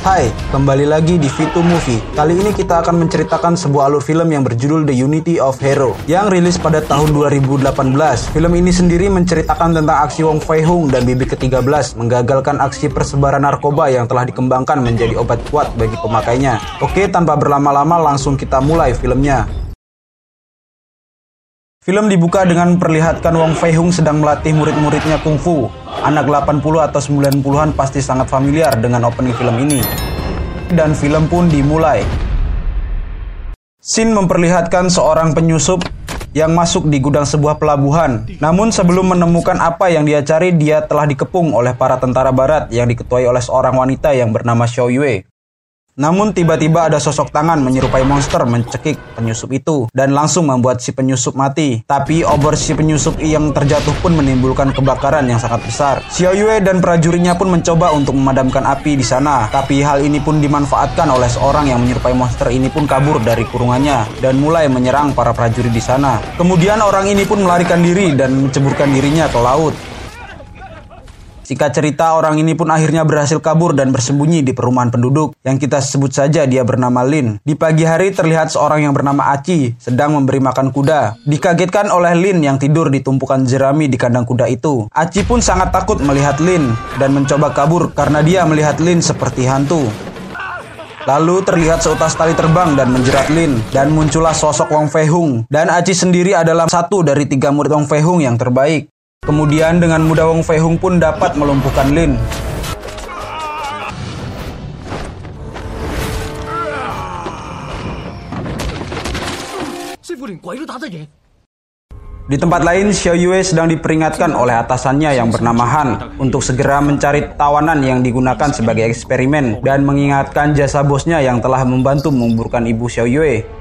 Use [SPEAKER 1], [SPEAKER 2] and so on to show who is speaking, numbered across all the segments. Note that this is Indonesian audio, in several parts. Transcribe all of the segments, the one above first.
[SPEAKER 1] Hai, kembali lagi di Vitu Movie. Kali ini kita akan menceritakan sebuah alur film yang berjudul The Unity of Hero yang rilis pada tahun 2018. Film ini sendiri menceritakan tentang aksi Wong Fei Hung dan Bibi ke-13 menggagalkan aksi persebaran narkoba yang telah dikembangkan menjadi obat kuat bagi pemakainya. Oke, tanpa berlama-lama langsung kita mulai filmnya. Film dibuka dengan memperlihatkan Wong Fei Hung sedang melatih murid-muridnya kungfu Anak 80 atau 90-an pasti sangat familiar dengan opening film ini. Dan film pun dimulai. Scene memperlihatkan seorang penyusup yang masuk di gudang sebuah pelabuhan. Namun sebelum menemukan apa yang dia cari, dia telah dikepung oleh para tentara barat yang diketuai oleh seorang wanita yang bernama Xiao Yue. Namun tiba-tiba ada sosok tangan menyerupai monster mencekik penyusup itu dan langsung membuat si penyusup mati. Tapi obor si penyusup yang terjatuh pun menimbulkan kebakaran yang sangat besar. Xiao Yue dan prajuritnya pun mencoba untuk memadamkan api di sana. Tapi hal ini pun dimanfaatkan oleh seorang yang menyerupai monster ini pun kabur dari kurungannya dan mulai menyerang para prajurit di sana. Kemudian orang ini pun melarikan diri dan menceburkan dirinya ke laut. Singkat cerita, orang ini pun akhirnya berhasil kabur dan bersembunyi di perumahan penduduk yang kita sebut saja dia bernama Lin. Di pagi hari terlihat seorang yang bernama Aci sedang memberi makan kuda. Dikagetkan oleh Lin yang tidur di tumpukan jerami di kandang kuda itu. Aci pun sangat takut melihat Lin dan mencoba kabur karena dia melihat Lin seperti hantu. Lalu terlihat seutas tali terbang dan menjerat Lin dan muncullah sosok Wong Fei Hung dan Aci sendiri adalah satu dari tiga murid Wong Fei Hung yang terbaik. Kemudian dengan mudah Wong Fei Hung pun dapat melumpuhkan Lin. Di tempat lain, Xiao Yue sedang diperingatkan oleh atasannya yang bernama Han untuk segera mencari tawanan yang digunakan sebagai eksperimen dan mengingatkan jasa bosnya yang telah membantu menguburkan ibu Xiao Yue.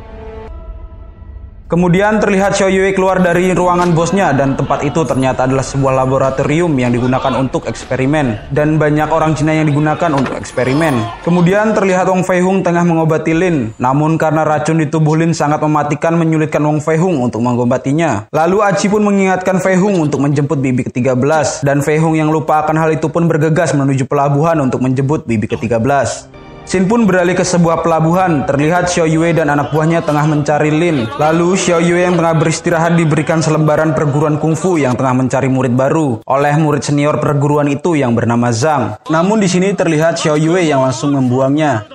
[SPEAKER 1] Kemudian terlihat Xiao Yue keluar dari ruangan bosnya dan tempat itu ternyata adalah sebuah laboratorium yang digunakan untuk eksperimen dan banyak orang Cina yang digunakan untuk eksperimen. Kemudian terlihat Wong Fei Hung tengah mengobati Lin, namun karena racun di tubuh Lin sangat mematikan menyulitkan Wong Fei Hung untuk mengobatinya. Lalu Aci pun mengingatkan Fei Hung untuk menjemput bibi ke-13 dan Fei Hung yang lupa akan hal itu pun bergegas menuju pelabuhan untuk menjemput bibi ke-13. Sin pun beralih ke sebuah pelabuhan. Terlihat Xiao Yue dan anak buahnya tengah mencari Lin. Lalu Xiao Yue yang tengah beristirahat diberikan selembaran perguruan kungfu yang tengah mencari murid baru oleh murid senior perguruan itu yang bernama Zhang. Namun di sini terlihat Xiao Yue yang langsung membuangnya.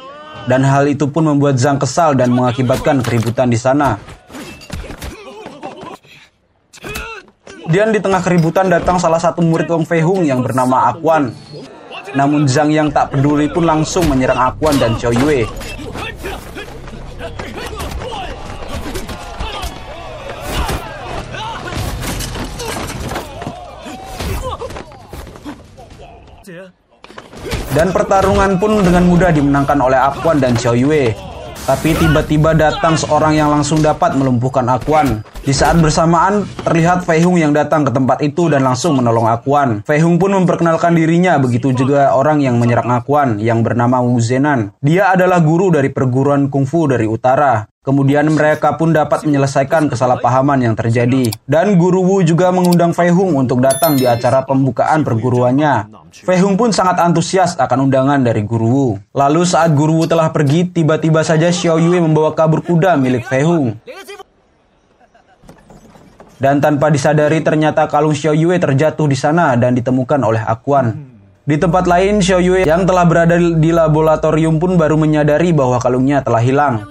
[SPEAKER 1] Dan hal itu pun membuat Zhang kesal dan mengakibatkan keributan di sana. Dan di tengah keributan datang salah satu murid Wong Fei Hung yang bernama Akuan. Namun Zhang yang tak peduli pun langsung menyerang Akuan dan Xiao Yue. Dan pertarungan pun dengan mudah dimenangkan oleh Akuan dan Xiao Yue. Tapi tiba-tiba datang seorang yang langsung dapat melumpuhkan Akuan. Di saat bersamaan, terlihat Fei Hung yang datang ke tempat itu dan langsung menolong Akuan. Fei Hung pun memperkenalkan dirinya, begitu juga orang yang menyerang Akuan yang bernama Wu Zenan. Dia adalah guru dari perguruan kungfu dari utara. Kemudian mereka pun dapat menyelesaikan kesalahpahaman yang terjadi. Dan Guru Wu juga mengundang Fei Hung untuk datang di acara pembukaan perguruannya. Fei Hung pun sangat antusias akan undangan dari Guru Wu. Lalu saat Guru Wu telah pergi, tiba-tiba saja Xiao Yue membawa kabur kuda milik Fei Hung. Dan tanpa disadari ternyata kalung Xiao Yue terjatuh di sana dan ditemukan oleh Akuan. Di tempat lain, Xiao Yue yang telah berada di laboratorium pun baru menyadari bahwa kalungnya telah hilang.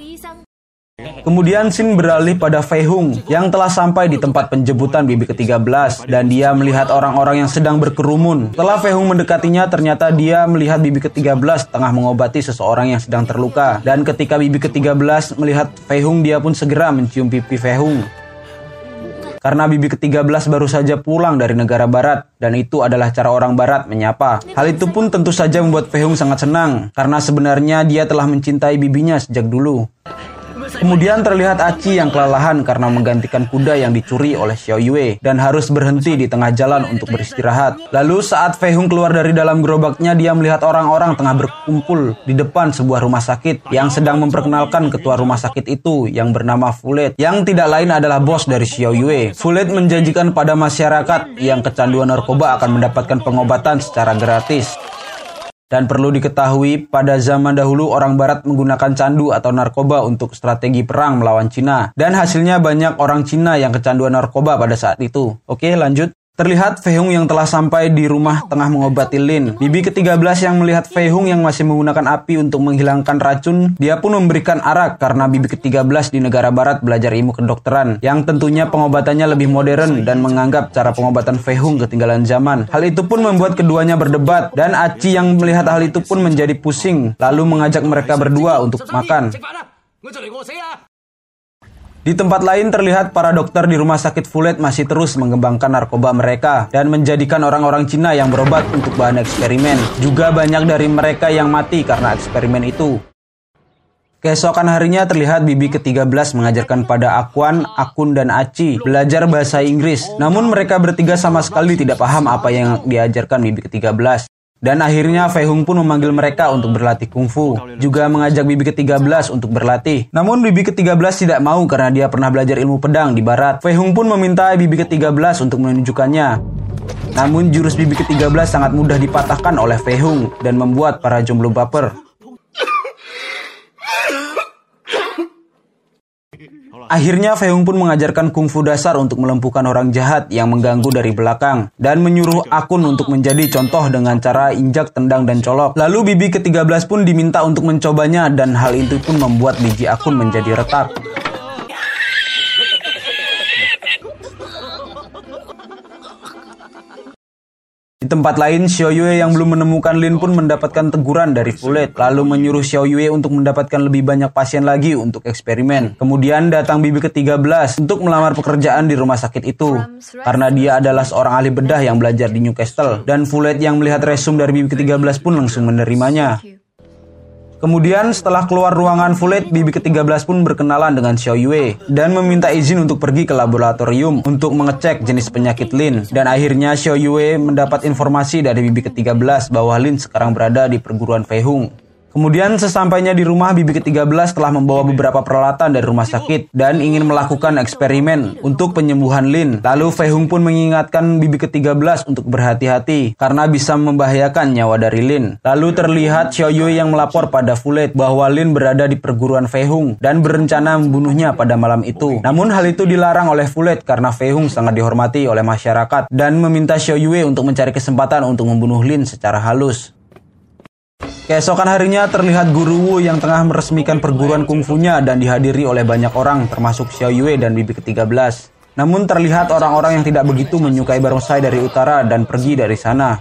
[SPEAKER 1] Kemudian Sin beralih pada Fei Hung yang telah sampai di tempat penjemputan bibi ke-13 dan dia melihat orang-orang yang sedang berkerumun. Setelah Fei Hung mendekatinya ternyata dia melihat bibi ke-13 tengah mengobati seseorang yang sedang terluka. Dan ketika bibi ke-13 melihat Fei Hung dia pun segera mencium pipi Fei Hung. Karena bibi ke-13 baru saja pulang dari negara barat dan itu adalah cara orang barat menyapa. Hal itu pun tentu saja membuat Fei Hung sangat senang karena sebenarnya dia telah mencintai bibinya sejak dulu. Kemudian terlihat Aci yang kelelahan karena menggantikan kuda yang dicuri oleh Xiao Yue dan harus berhenti di tengah jalan untuk beristirahat. Lalu saat Fei Hung keluar dari dalam gerobaknya, dia melihat orang-orang tengah berkumpul di depan sebuah rumah sakit yang sedang memperkenalkan ketua rumah sakit itu yang bernama Fulet, yang tidak lain adalah bos dari Xiao Yue. Fulet menjanjikan pada masyarakat yang kecanduan narkoba akan mendapatkan pengobatan secara gratis. Dan perlu diketahui, pada zaman dahulu orang barat menggunakan candu atau narkoba untuk strategi perang melawan Cina. Dan hasilnya banyak orang Cina yang kecanduan narkoba pada saat itu. Oke, lanjut. Terlihat Fehung yang telah sampai di rumah tengah mengobati Lin. Bibi ke-13 yang melihat Fehung yang masih menggunakan api untuk menghilangkan racun, dia pun memberikan arak karena Bibi ke-13 di negara barat belajar ilmu kedokteran, yang tentunya pengobatannya lebih modern dan menganggap cara pengobatan Fehung ketinggalan zaman. Hal itu pun membuat keduanya berdebat, dan Aci yang melihat hal itu pun menjadi pusing, lalu mengajak mereka berdua untuk makan. Di tempat lain terlihat para dokter di rumah sakit Fulet masih terus mengembangkan narkoba mereka dan menjadikan orang-orang Cina yang berobat untuk bahan eksperimen. Juga banyak dari mereka yang mati karena eksperimen itu. Keesokan harinya terlihat Bibi ke-13 mengajarkan pada Akuan, Akun, dan Aci belajar bahasa Inggris. Namun mereka bertiga sama sekali tidak paham apa yang diajarkan Bibi ke-13. Dan akhirnya Fei Hung pun memanggil mereka untuk berlatih kungfu. Juga mengajak Bibi ke-13 untuk berlatih. Namun Bibi ke-13 tidak mau karena dia pernah belajar ilmu pedang di barat. Fei Hung pun meminta Bibi ke-13 untuk menunjukkannya. Namun jurus Bibi ke-13 sangat mudah dipatahkan oleh Fei Hung dan membuat para jomblo baper. Akhirnya Fehung pun mengajarkan kungfu dasar untuk melumpuhkan orang jahat yang mengganggu dari belakang dan menyuruh akun untuk menjadi contoh dengan cara injak, tendang, dan colok. Lalu Bibi ke-13 pun diminta untuk mencobanya dan hal itu pun membuat biji akun menjadi retak. Di tempat lain, Xiao Yue yang belum menemukan Lin pun mendapatkan teguran dari Fulet, lalu menyuruh Xiao Yue untuk mendapatkan lebih banyak pasien lagi untuk eksperimen. Kemudian datang bibi ke-13 untuk melamar pekerjaan di rumah sakit itu, karena dia adalah seorang ahli bedah yang belajar di Newcastle, dan Fulet yang melihat resume dari bibi ke-13 pun langsung menerimanya. Kemudian setelah keluar ruangan Fulet, Bibi ke-13 pun berkenalan dengan Xiao Yue dan meminta izin untuk pergi ke laboratorium untuk mengecek jenis penyakit Lin. Dan akhirnya Xiao Yue mendapat informasi dari Bibi ke-13 bahwa Lin sekarang berada di perguruan Fei Hung. Kemudian sesampainya di rumah, Bibi ke-13 telah membawa beberapa peralatan dari rumah sakit dan ingin melakukan eksperimen untuk penyembuhan Lin. Lalu Fei Hung pun mengingatkan Bibi ke-13 untuk berhati-hati karena bisa membahayakan nyawa dari Lin. Lalu terlihat Xiao Yue yang melapor pada Fulet bahwa Lin berada di perguruan Fei Hung dan berencana membunuhnya pada malam itu. Namun hal itu dilarang oleh Fulet karena Fei Hung sangat dihormati oleh masyarakat dan meminta Xiao Yue untuk mencari kesempatan untuk membunuh Lin secara halus. Keesokan harinya terlihat Guru Wu yang tengah meresmikan perguruan kungfunya dan dihadiri oleh banyak orang termasuk Xiao Yue dan Bibi ke-13. Namun terlihat orang-orang yang tidak begitu menyukai barongsai dari utara dan pergi dari sana.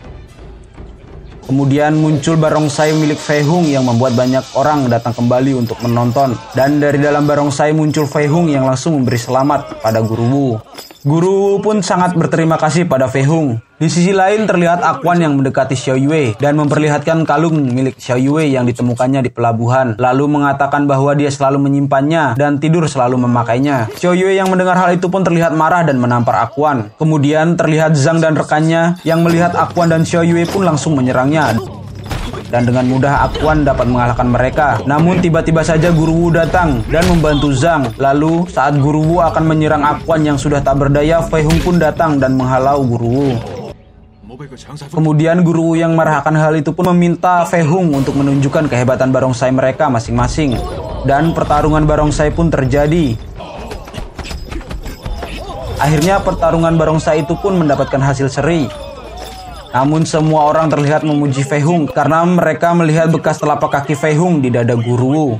[SPEAKER 1] Kemudian muncul barongsai milik Fei Hung yang membuat banyak orang datang kembali untuk menonton. Dan dari dalam barongsai muncul Fei Hung yang langsung memberi selamat pada Guru Wu. Guru pun sangat berterima kasih pada Fei Hung. Di sisi lain terlihat Akuan yang mendekati Xiao Yue dan memperlihatkan kalung milik Xiao Yue yang ditemukannya di pelabuhan, lalu mengatakan bahwa dia selalu menyimpannya dan tidur selalu memakainya. Xiao Yue yang mendengar hal itu pun terlihat marah dan menampar Akuan. Kemudian terlihat Zhang dan rekannya yang melihat Akuan dan Xiao Yue pun langsung menyerangnya dan dengan mudah Akuan dapat mengalahkan mereka. Namun tiba-tiba saja Guru Wu datang dan membantu Zhang. Lalu saat Guru Wu akan menyerang Akuan yang sudah tak berdaya, Fei Hung pun datang dan menghalau Guru Wu. Kemudian Guru yang marah akan hal itu pun meminta Fei Hung untuk menunjukkan kehebatan barongsai mereka masing-masing. Dan pertarungan barongsai pun terjadi. Akhirnya pertarungan barongsai itu pun mendapatkan hasil seri. Namun semua orang terlihat memuji Fei Hung karena mereka melihat bekas telapak kaki Fei Hung di dada Guru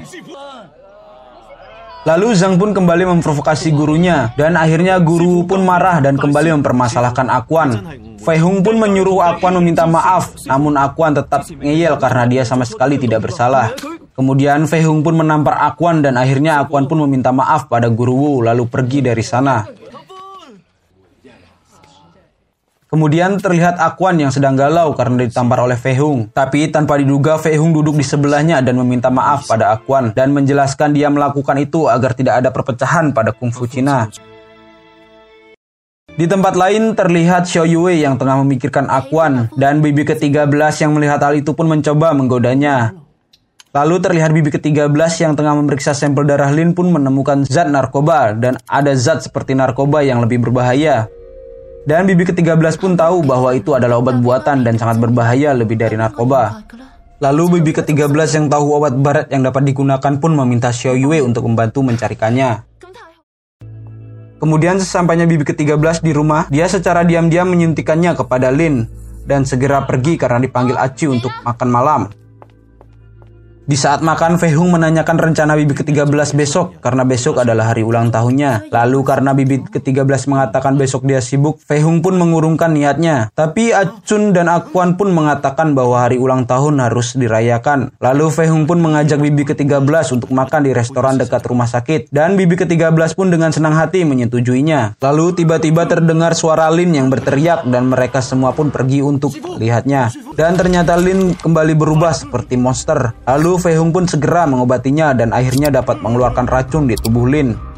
[SPEAKER 1] Lalu Zhang pun kembali memprovokasi gurunya dan akhirnya guru pun marah dan kembali mempermasalahkan Akuan. Fei Hung pun menyuruh Akuan meminta maaf, namun Akuan tetap ngeyel karena dia sama sekali tidak bersalah. Kemudian Fei Hung pun menampar Akuan dan akhirnya Akuan pun meminta maaf pada Guru Wu lalu pergi dari sana. Kemudian terlihat Akuan yang sedang galau karena ditampar oleh Fei Hung. Tapi tanpa diduga Fei Hung duduk di sebelahnya dan meminta maaf pada Akuan dan menjelaskan dia melakukan itu agar tidak ada perpecahan pada kungfu Cina. Di tempat lain terlihat Xiao Yue yang tengah memikirkan Akuan dan bibi ke-13 yang melihat hal itu pun mencoba menggodanya. Lalu terlihat bibi ke-13 yang tengah memeriksa sampel darah Lin pun menemukan zat narkoba dan ada zat seperti narkoba yang lebih berbahaya. Dan Bibi ke-13 pun tahu bahwa itu adalah obat buatan dan sangat berbahaya lebih dari narkoba. Lalu bibi ke-13 yang tahu obat barat yang dapat digunakan pun meminta Xiao Yue untuk membantu mencarikannya. Kemudian sesampainya bibi ke-13 di rumah, dia secara diam-diam menyuntikannya kepada Lin dan segera pergi karena dipanggil Aci untuk makan malam. Di saat makan, Fei Hung menanyakan rencana bibi ke-13 besok karena besok adalah hari ulang tahunnya. Lalu karena bibi ke-13 mengatakan besok dia sibuk, Fei Hung pun mengurungkan niatnya. Tapi Acun dan Akuan pun mengatakan bahwa hari ulang tahun harus dirayakan. Lalu Fei Hung pun mengajak bibi ke-13 untuk makan di restoran dekat rumah sakit. Dan bibi ke-13 pun dengan senang hati menyetujuinya. Lalu tiba-tiba terdengar suara Lin yang berteriak dan mereka semua pun pergi untuk lihatnya. Dan ternyata Lin kembali berubah seperti monster. Lalu Fei Hung pun segera mengobatinya dan akhirnya dapat mengeluarkan racun di tubuh Lin.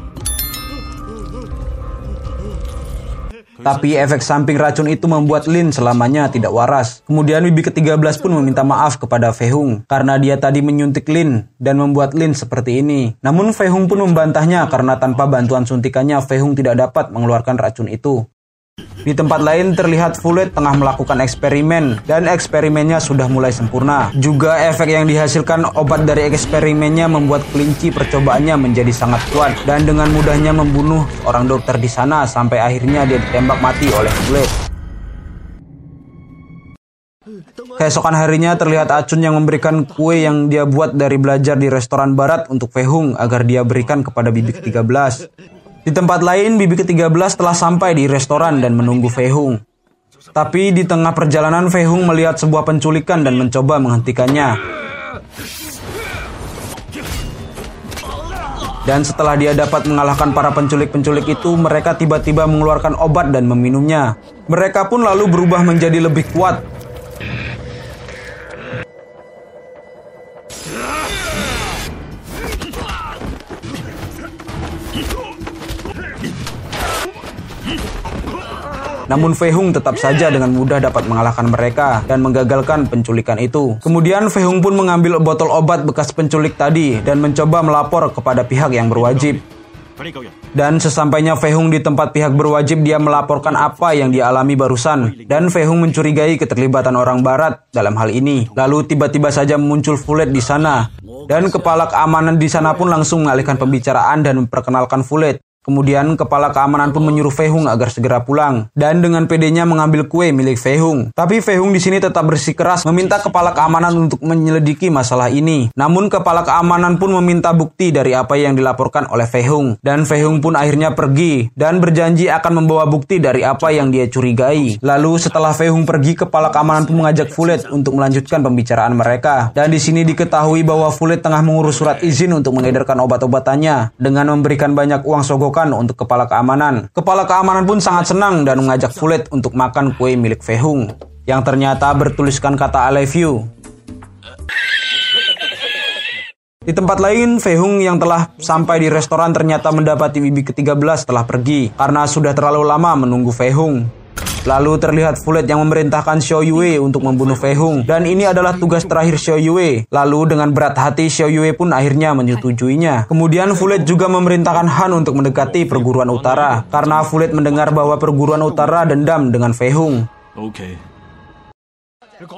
[SPEAKER 1] Tapi efek samping racun itu membuat Lin selamanya tidak waras. Kemudian bibi ke-13 pun meminta maaf kepada Fei Hung karena dia tadi menyuntik Lin dan membuat Lin seperti ini. Namun Fei Hung pun membantahnya karena tanpa bantuan suntikannya Fei Hung tidak dapat mengeluarkan racun itu. Di tempat lain terlihat Fulet tengah melakukan eksperimen dan eksperimennya sudah mulai sempurna. Juga efek yang dihasilkan obat dari eksperimennya membuat kelinci percobaannya menjadi sangat kuat dan dengan mudahnya membunuh orang dokter di sana sampai akhirnya dia ditembak mati oleh Fulet. Keesokan harinya terlihat Acun yang memberikan kue yang dia buat dari belajar di restoran barat untuk Fehung agar dia berikan kepada bibi ke-13. Di tempat lain, Bibi ke-13 telah sampai di restoran dan menunggu Fei Hung. Tapi di tengah perjalanan Fei Hung melihat sebuah penculikan dan mencoba menghentikannya. Dan setelah dia dapat mengalahkan para penculik-penculik itu, mereka tiba-tiba mengeluarkan obat dan meminumnya. Mereka pun lalu berubah menjadi lebih kuat Namun Fei Hung tetap saja dengan mudah dapat mengalahkan mereka dan menggagalkan penculikan itu. Kemudian Fei Hung pun mengambil botol obat bekas penculik tadi dan mencoba melapor kepada pihak yang berwajib. Dan sesampainya Fei Hung di tempat pihak berwajib, dia melaporkan apa yang dia alami barusan. Dan Fei Hung mencurigai keterlibatan orang barat dalam hal ini. Lalu tiba-tiba saja muncul Fulet di sana. Dan kepala keamanan di sana pun langsung mengalihkan pembicaraan dan memperkenalkan Fulet. Kemudian kepala keamanan pun menyuruh Fehung agar segera pulang dan dengan pedenya mengambil kue milik Fehung. Tapi Fehung di sini tetap bersikeras meminta kepala keamanan untuk menyelidiki masalah ini. Namun kepala keamanan pun meminta bukti dari apa yang dilaporkan oleh Fehung dan Fehung pun akhirnya pergi dan berjanji akan membawa bukti dari apa yang dia curigai. Lalu setelah Fehung pergi, kepala keamanan pun mengajak Fulet untuk melanjutkan pembicaraan mereka. Dan di sini diketahui bahwa Fulet tengah mengurus surat izin untuk mengedarkan obat-obatannya dengan memberikan banyak uang sogok untuk kepala keamanan. Kepala keamanan pun sangat senang dan mengajak Fulet untuk makan kue milik Fehung yang ternyata bertuliskan kata I love you. Di tempat lain, Fehung yang telah sampai di restoran ternyata mendapati bibi ke-13 telah pergi karena sudah terlalu lama menunggu Fehung. Lalu terlihat Fulet yang memerintahkan Xiao Yue untuk membunuh Fei Hung. Dan ini adalah tugas terakhir Xiao Yue. Lalu dengan berat hati Xiao Yue pun akhirnya menyetujuinya. Kemudian Fulet juga memerintahkan Han untuk mendekati perguruan utara. Karena Fulet mendengar bahwa perguruan utara dendam dengan Fei Hung. Oke.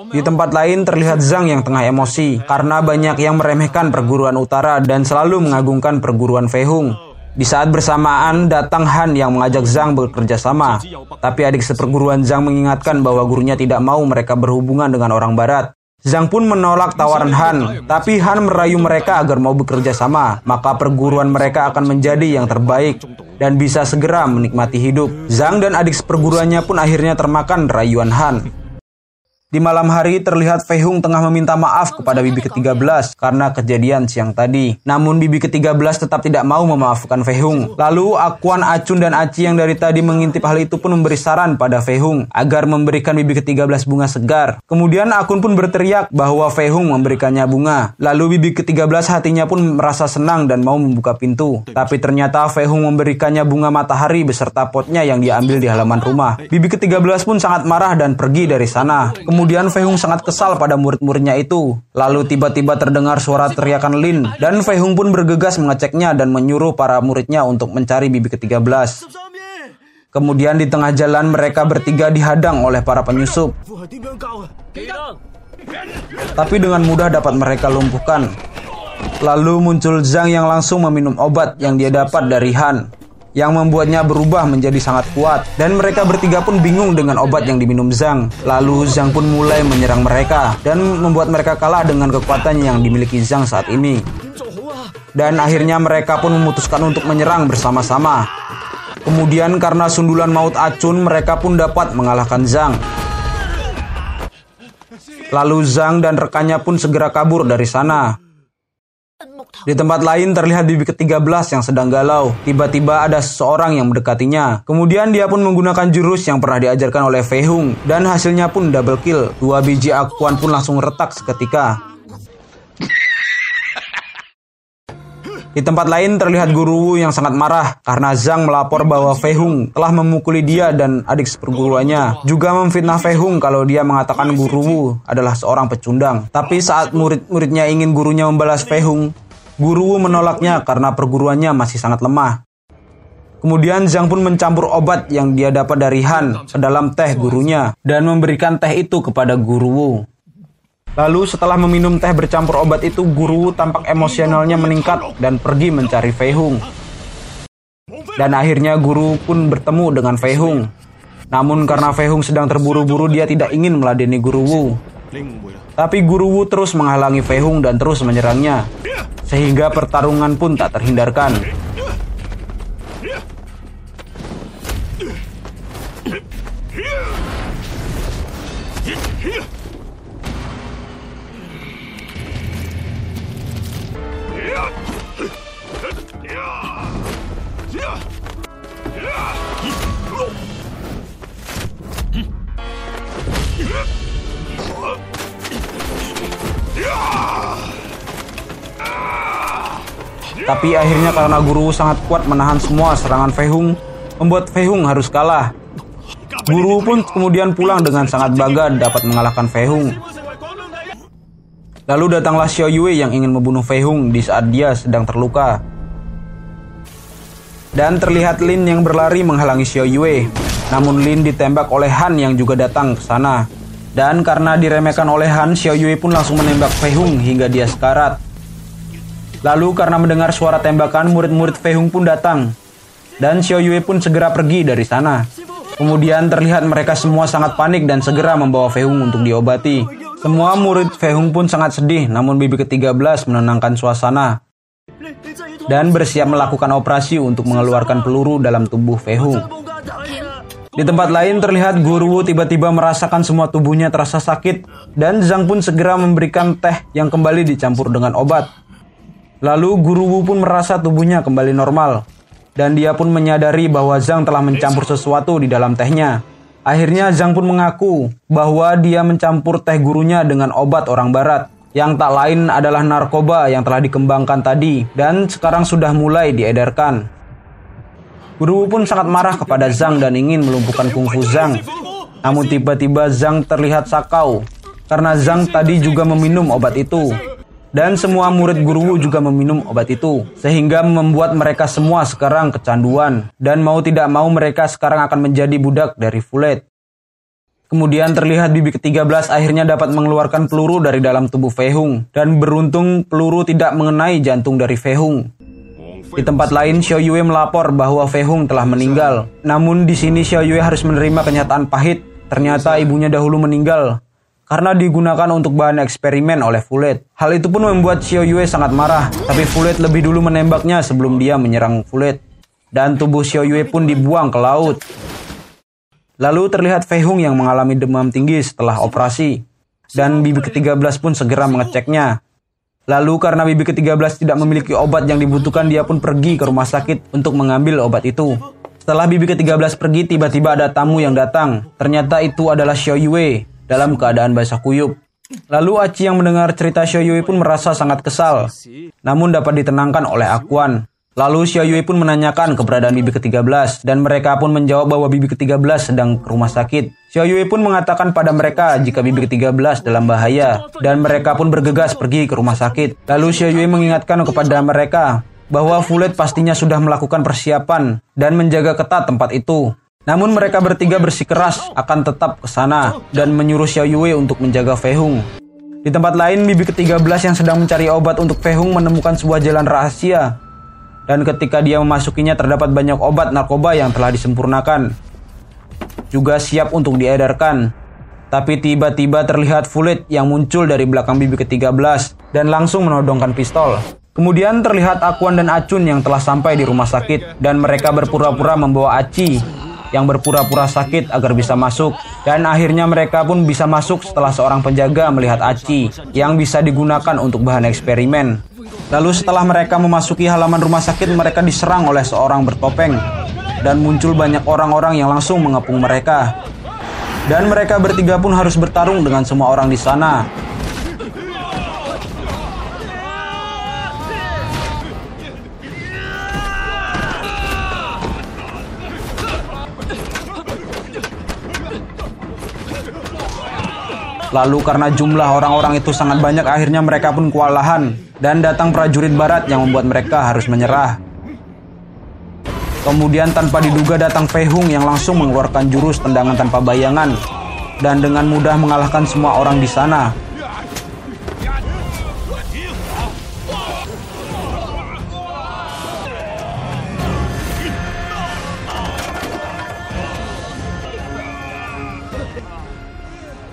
[SPEAKER 1] Di tempat lain terlihat Zhang yang tengah emosi karena banyak yang meremehkan perguruan utara dan selalu mengagungkan perguruan Fei Hung. Di saat bersamaan datang Han yang mengajak Zhang bekerja sama. Tapi adik seperguruan Zhang mengingatkan bahwa gurunya tidak mau mereka berhubungan dengan orang barat. Zhang pun menolak tawaran Han, tapi Han merayu mereka agar mau bekerja sama. Maka perguruan mereka akan menjadi yang terbaik dan bisa segera menikmati hidup. Zhang dan adik seperguruannya pun akhirnya termakan rayuan Han. Di malam hari terlihat Fei Hung tengah meminta maaf kepada bibi ke-13 karena kejadian siang tadi. Namun bibi ke-13 tetap tidak mau memaafkan Fei Hung. Lalu Akuan, Acun, dan Aci yang dari tadi mengintip hal itu pun memberi saran pada Fei Hung agar memberikan bibi ke-13 bunga segar. Kemudian Akun pun berteriak bahwa Fei Hung memberikannya bunga. Lalu bibi ke-13 hatinya pun merasa senang dan mau membuka pintu. Tapi ternyata Fei Hung memberikannya bunga matahari beserta potnya yang diambil di halaman rumah. Bibi ke-13 pun sangat marah dan pergi dari sana. Kemudian Fei Hung sangat kesal pada murid-muridnya itu. Lalu tiba-tiba terdengar suara teriakan Lin dan Fei Hung pun bergegas mengeceknya dan menyuruh para muridnya untuk mencari bibi ke-13. Kemudian di tengah jalan mereka bertiga dihadang oleh para penyusup. Tapi dengan mudah dapat mereka lumpuhkan. Lalu muncul Zhang yang langsung meminum obat yang dia dapat dari Han yang membuatnya berubah menjadi sangat kuat dan mereka bertiga pun bingung dengan obat yang diminum Zhang. Lalu Zhang pun mulai menyerang mereka dan membuat mereka kalah dengan kekuatan yang dimiliki Zhang saat ini. Dan akhirnya mereka pun memutuskan untuk menyerang bersama-sama. Kemudian karena sundulan maut acun mereka pun dapat mengalahkan Zhang. Lalu Zhang dan rekannya pun segera kabur dari sana. Di tempat lain terlihat bibi ke-13 yang sedang galau. Tiba-tiba ada seseorang yang mendekatinya. Kemudian dia pun menggunakan jurus yang pernah diajarkan oleh Fei Hung dan hasilnya pun double kill. Dua biji akuan pun langsung retak seketika. Di tempat lain terlihat Guru Wu yang sangat marah karena Zhang melapor bahwa Fei Hung telah memukuli dia dan adik seperguruannya. Juga memfitnah Fei Hung kalau dia mengatakan Guru Wu adalah seorang pecundang. Tapi saat murid-muridnya ingin gurunya membalas Fei Hung, Guru menolaknya karena perguruannya masih sangat lemah. Kemudian Zhang pun mencampur obat yang dia dapat dari Han ke dalam teh gurunya dan memberikan teh itu kepada Guru Wu. Lalu setelah meminum teh bercampur obat itu, Guru Wu tampak emosionalnya meningkat dan pergi mencari Fei Hung. Dan akhirnya Guru pun bertemu dengan Fei Hung. Namun karena Fei Hung sedang terburu-buru, dia tidak ingin meladeni Guru Wu. Tapi Guru Wu terus menghalangi Fei Hung dan terus menyerangnya. Sehingga pertarungan pun tak terhindarkan. Tapi akhirnya karena Guru sangat kuat menahan semua serangan Fei Hung, membuat Fei Hung harus kalah. Guru pun kemudian pulang dengan sangat bangga dapat mengalahkan Fei Hung. Lalu datanglah Xiao Yue yang ingin membunuh Fei Hung di saat dia sedang terluka. Dan terlihat Lin yang berlari menghalangi Xiao Yue. Namun Lin ditembak oleh Han yang juga datang ke sana. Dan karena diremehkan oleh Han, Xiao Yue pun langsung menembak Fei Hung hingga dia sekarat. Lalu karena mendengar suara tembakan, murid-murid Fei Hung pun datang. Dan Xiao Yue pun segera pergi dari sana. Kemudian terlihat mereka semua sangat panik dan segera membawa Fei Hung untuk diobati. Semua murid Fei Hung pun sangat sedih, namun bibi ke-13 menenangkan suasana dan bersiap melakukan operasi untuk mengeluarkan peluru dalam tubuh Fei Hung. Di tempat lain terlihat Guru Wu tiba-tiba merasakan semua tubuhnya terasa sakit dan Zhang pun segera memberikan teh yang kembali dicampur dengan obat. Lalu Guru Wu pun merasa tubuhnya kembali normal. Dan dia pun menyadari bahwa Zhang telah mencampur sesuatu di dalam tehnya. Akhirnya Zhang pun mengaku bahwa dia mencampur teh gurunya dengan obat orang barat. Yang tak lain adalah narkoba yang telah dikembangkan tadi dan sekarang sudah mulai diedarkan. Guru Wu pun sangat marah kepada Zhang dan ingin melumpuhkan kungfu Zhang. Namun tiba-tiba Zhang terlihat sakau karena Zhang tadi juga meminum obat itu. Dan semua murid guru juga meminum obat itu, sehingga membuat mereka semua sekarang kecanduan, dan mau tidak mau mereka sekarang akan menjadi budak dari Fulet. Kemudian terlihat bibi ke-13 akhirnya dapat mengeluarkan peluru dari dalam tubuh Fehung, dan beruntung peluru tidak mengenai jantung dari Fehung. Di tempat lain, Xiao Yue melapor bahwa Fehung telah meninggal. Namun di sini Xiao Yue harus menerima kenyataan pahit. Ternyata ibunya dahulu meninggal karena digunakan untuk bahan eksperimen oleh Fulet. Hal itu pun membuat Xiao Yue sangat marah, tapi Fulet lebih dulu menembaknya sebelum dia menyerang Fulet. Dan tubuh Xiao Yue pun dibuang ke laut. Lalu terlihat Fei Hung yang mengalami demam tinggi setelah operasi. Dan bibi ke-13 pun segera mengeceknya. Lalu karena bibi ke-13 tidak memiliki obat yang dibutuhkan, dia pun pergi ke rumah sakit untuk mengambil obat itu. Setelah bibi ke-13 pergi, tiba-tiba ada tamu yang datang. Ternyata itu adalah Xiao Yue, dalam keadaan basah kuyup. Lalu Aci yang mendengar cerita Yue pun merasa sangat kesal, namun dapat ditenangkan oleh Akuan. Lalu Yue pun menanyakan keberadaan bibi ke-13 dan mereka pun menjawab bahwa bibi ke-13 sedang ke rumah sakit. Yue pun mengatakan pada mereka jika bibi ke-13 dalam bahaya dan mereka pun bergegas pergi ke rumah sakit. Lalu Yue mengingatkan kepada mereka bahwa Fulet pastinya sudah melakukan persiapan dan menjaga ketat tempat itu. Namun mereka bertiga bersikeras akan tetap ke sana dan menyuruh Xiao Yue untuk menjaga Fei Hung. Di tempat lain, bibi ke-13 yang sedang mencari obat untuk Fei Hung menemukan sebuah jalan rahasia. Dan ketika dia memasukinya terdapat banyak obat narkoba yang telah disempurnakan. Juga siap untuk diedarkan. Tapi tiba-tiba terlihat Fulit yang muncul dari belakang bibi ke-13 dan langsung menodongkan pistol. Kemudian terlihat Akuan dan Acun yang telah sampai di rumah sakit dan mereka berpura-pura membawa Aci yang berpura-pura sakit agar bisa masuk. Dan akhirnya mereka pun bisa masuk setelah seorang penjaga melihat Aci yang bisa digunakan untuk bahan eksperimen. Lalu setelah mereka memasuki halaman rumah sakit, mereka diserang oleh seorang bertopeng. Dan muncul banyak orang-orang yang langsung mengepung mereka. Dan mereka bertiga pun harus bertarung dengan semua orang di sana. Lalu karena jumlah orang-orang itu sangat banyak akhirnya mereka pun kewalahan dan datang prajurit barat yang membuat mereka harus menyerah. Kemudian tanpa diduga datang Fei Hung yang langsung mengeluarkan jurus tendangan tanpa bayangan dan dengan mudah mengalahkan semua orang di sana.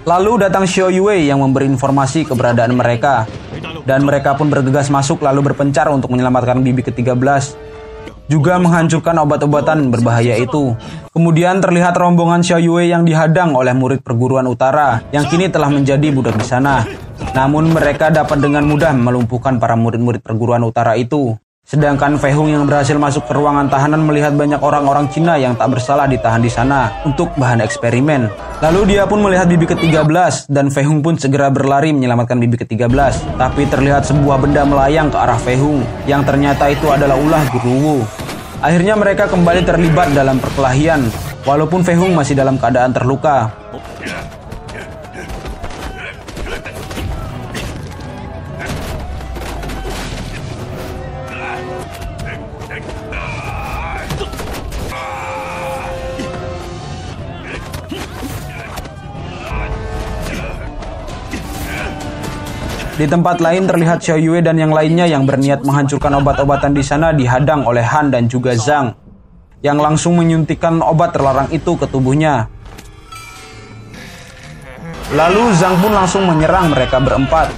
[SPEAKER 1] Lalu datang Xiao Yue yang memberi informasi keberadaan mereka. Dan mereka pun bergegas masuk lalu berpencar untuk menyelamatkan bibi ke-13. Juga menghancurkan obat-obatan berbahaya itu. Kemudian terlihat rombongan Xiao Yue yang dihadang oleh murid perguruan utara yang kini telah menjadi budak di sana. Namun mereka dapat dengan mudah melumpuhkan para murid-murid perguruan utara itu. Sedangkan Fei Hung yang berhasil masuk ke ruangan tahanan melihat banyak orang-orang Cina yang tak bersalah ditahan di sana untuk bahan eksperimen. Lalu dia pun melihat bibi ke-13 dan Fei Hung pun segera berlari menyelamatkan bibi ke-13. Tapi terlihat sebuah benda melayang ke arah Fei Hung yang ternyata itu adalah ulah Guru Wu. Akhirnya mereka kembali terlibat dalam perkelahian walaupun Fei Hung masih dalam keadaan terluka. Di tempat lain terlihat Xiao Yue dan yang lainnya yang berniat menghancurkan obat-obatan di sana dihadang oleh Han dan juga Zhang yang langsung menyuntikkan obat terlarang itu ke tubuhnya. Lalu Zhang pun langsung menyerang mereka berempat.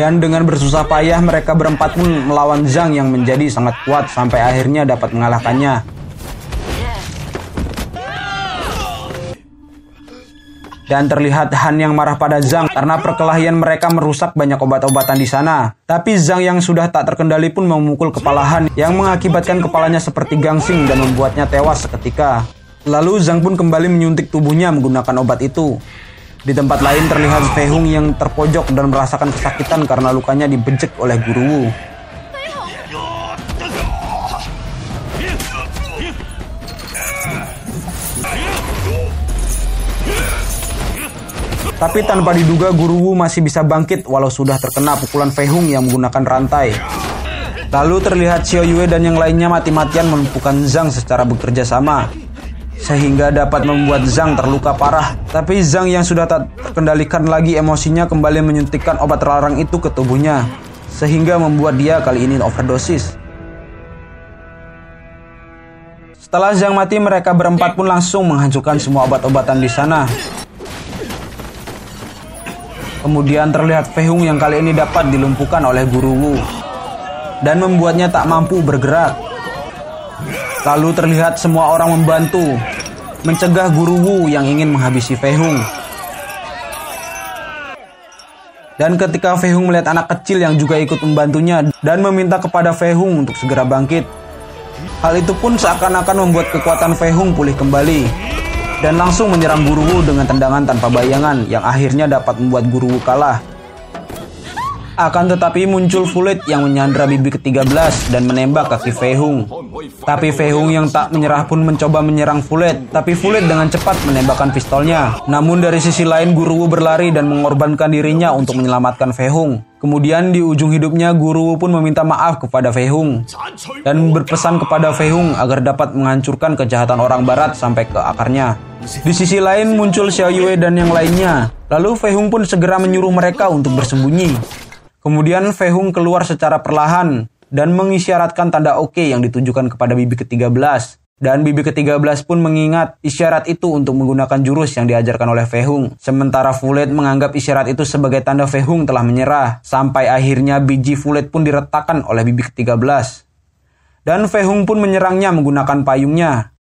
[SPEAKER 1] Dan dengan bersusah payah mereka berempat pun melawan Zhang yang menjadi sangat kuat sampai akhirnya dapat mengalahkannya. Dan terlihat Han yang marah pada Zhang karena perkelahian mereka merusak banyak obat-obatan di sana. Tapi Zhang yang sudah tak terkendali pun memukul kepala Han yang mengakibatkan kepalanya seperti gangsing dan membuatnya tewas seketika. Lalu Zhang pun kembali menyuntik tubuhnya menggunakan obat itu. Di tempat lain terlihat Fei Hung yang terpojok dan merasakan kesakitan karena lukanya dibejek oleh Guru Wu. Tapi tanpa diduga Guru Wu masih bisa bangkit walau sudah terkena pukulan Fei Hung yang menggunakan rantai. Lalu terlihat Xiao Yue dan yang lainnya mati-matian melumpuhkan Zhang secara bekerja sama sehingga dapat membuat Zhang terluka parah. Tapi Zhang yang sudah tak terkendalikan lagi emosinya kembali menyuntikkan obat terlarang itu ke tubuhnya, sehingga membuat dia kali ini overdosis. Setelah Zhang mati, mereka berempat pun langsung menghancurkan semua obat-obatan di sana. Kemudian terlihat Fei Hung yang kali ini dapat dilumpuhkan oleh Guru Wu dan membuatnya tak mampu bergerak. Lalu terlihat semua orang membantu mencegah Guru Wu yang ingin menghabisi Fei Hung. Dan ketika Fei Hung melihat anak kecil yang juga ikut membantunya dan meminta kepada Fei Hung untuk segera bangkit. Hal itu pun seakan-akan membuat kekuatan Fei Hung pulih kembali dan langsung menyerang Guru Wu dengan tendangan tanpa bayangan yang akhirnya dapat membuat Guru Wu kalah. Akan tetapi muncul Fulit yang menyandra bibi ke-13 dan menembak kaki Fei Hung. Tapi Fei Hung yang tak menyerah pun mencoba menyerang Fulet, tapi Fulet dengan cepat menembakkan pistolnya. Namun dari sisi lain Guru Wu berlari dan mengorbankan dirinya untuk menyelamatkan Fei Hung. Kemudian di ujung hidupnya Guru Wu pun meminta maaf kepada Fei Hung dan berpesan kepada Fei Hung agar dapat menghancurkan kejahatan orang barat sampai ke akarnya. Di sisi lain muncul Xiao Yue dan yang lainnya. Lalu Fei Hung pun segera menyuruh mereka untuk bersembunyi. Kemudian Fei Hung keluar secara perlahan dan mengisyaratkan tanda oke yang ditujukan kepada bibi ke-13. Dan bibi ke-13 pun mengingat isyarat itu untuk menggunakan jurus yang diajarkan oleh Fei Hung. Sementara Fulet menganggap isyarat itu sebagai tanda Fei Hung telah menyerah. Sampai akhirnya biji Fulet pun diretakkan oleh bibi ke-13. Dan Fei Hung pun menyerangnya menggunakan payungnya.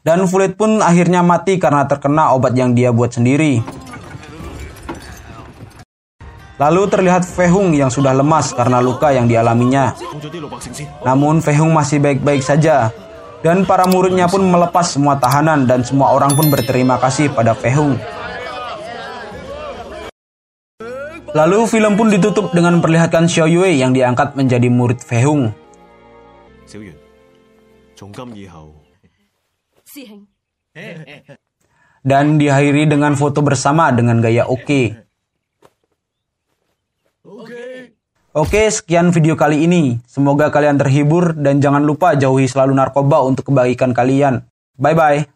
[SPEAKER 1] Dan Fulet pun akhirnya mati karena terkena obat yang dia buat sendiri. Lalu terlihat Fehung yang sudah lemas karena luka yang dialaminya. Namun Fehung masih baik-baik saja. Dan para muridnya pun melepas semua tahanan dan semua orang pun berterima kasih pada Fehung. Lalu film pun ditutup dengan memperlihatkan Xiao Yue yang diangkat menjadi murid Fehung. Dan diakhiri dengan foto bersama dengan gaya oke. Okay. Oke, sekian video kali ini. Semoga kalian terhibur dan jangan lupa jauhi selalu narkoba untuk kebaikan kalian. Bye-bye.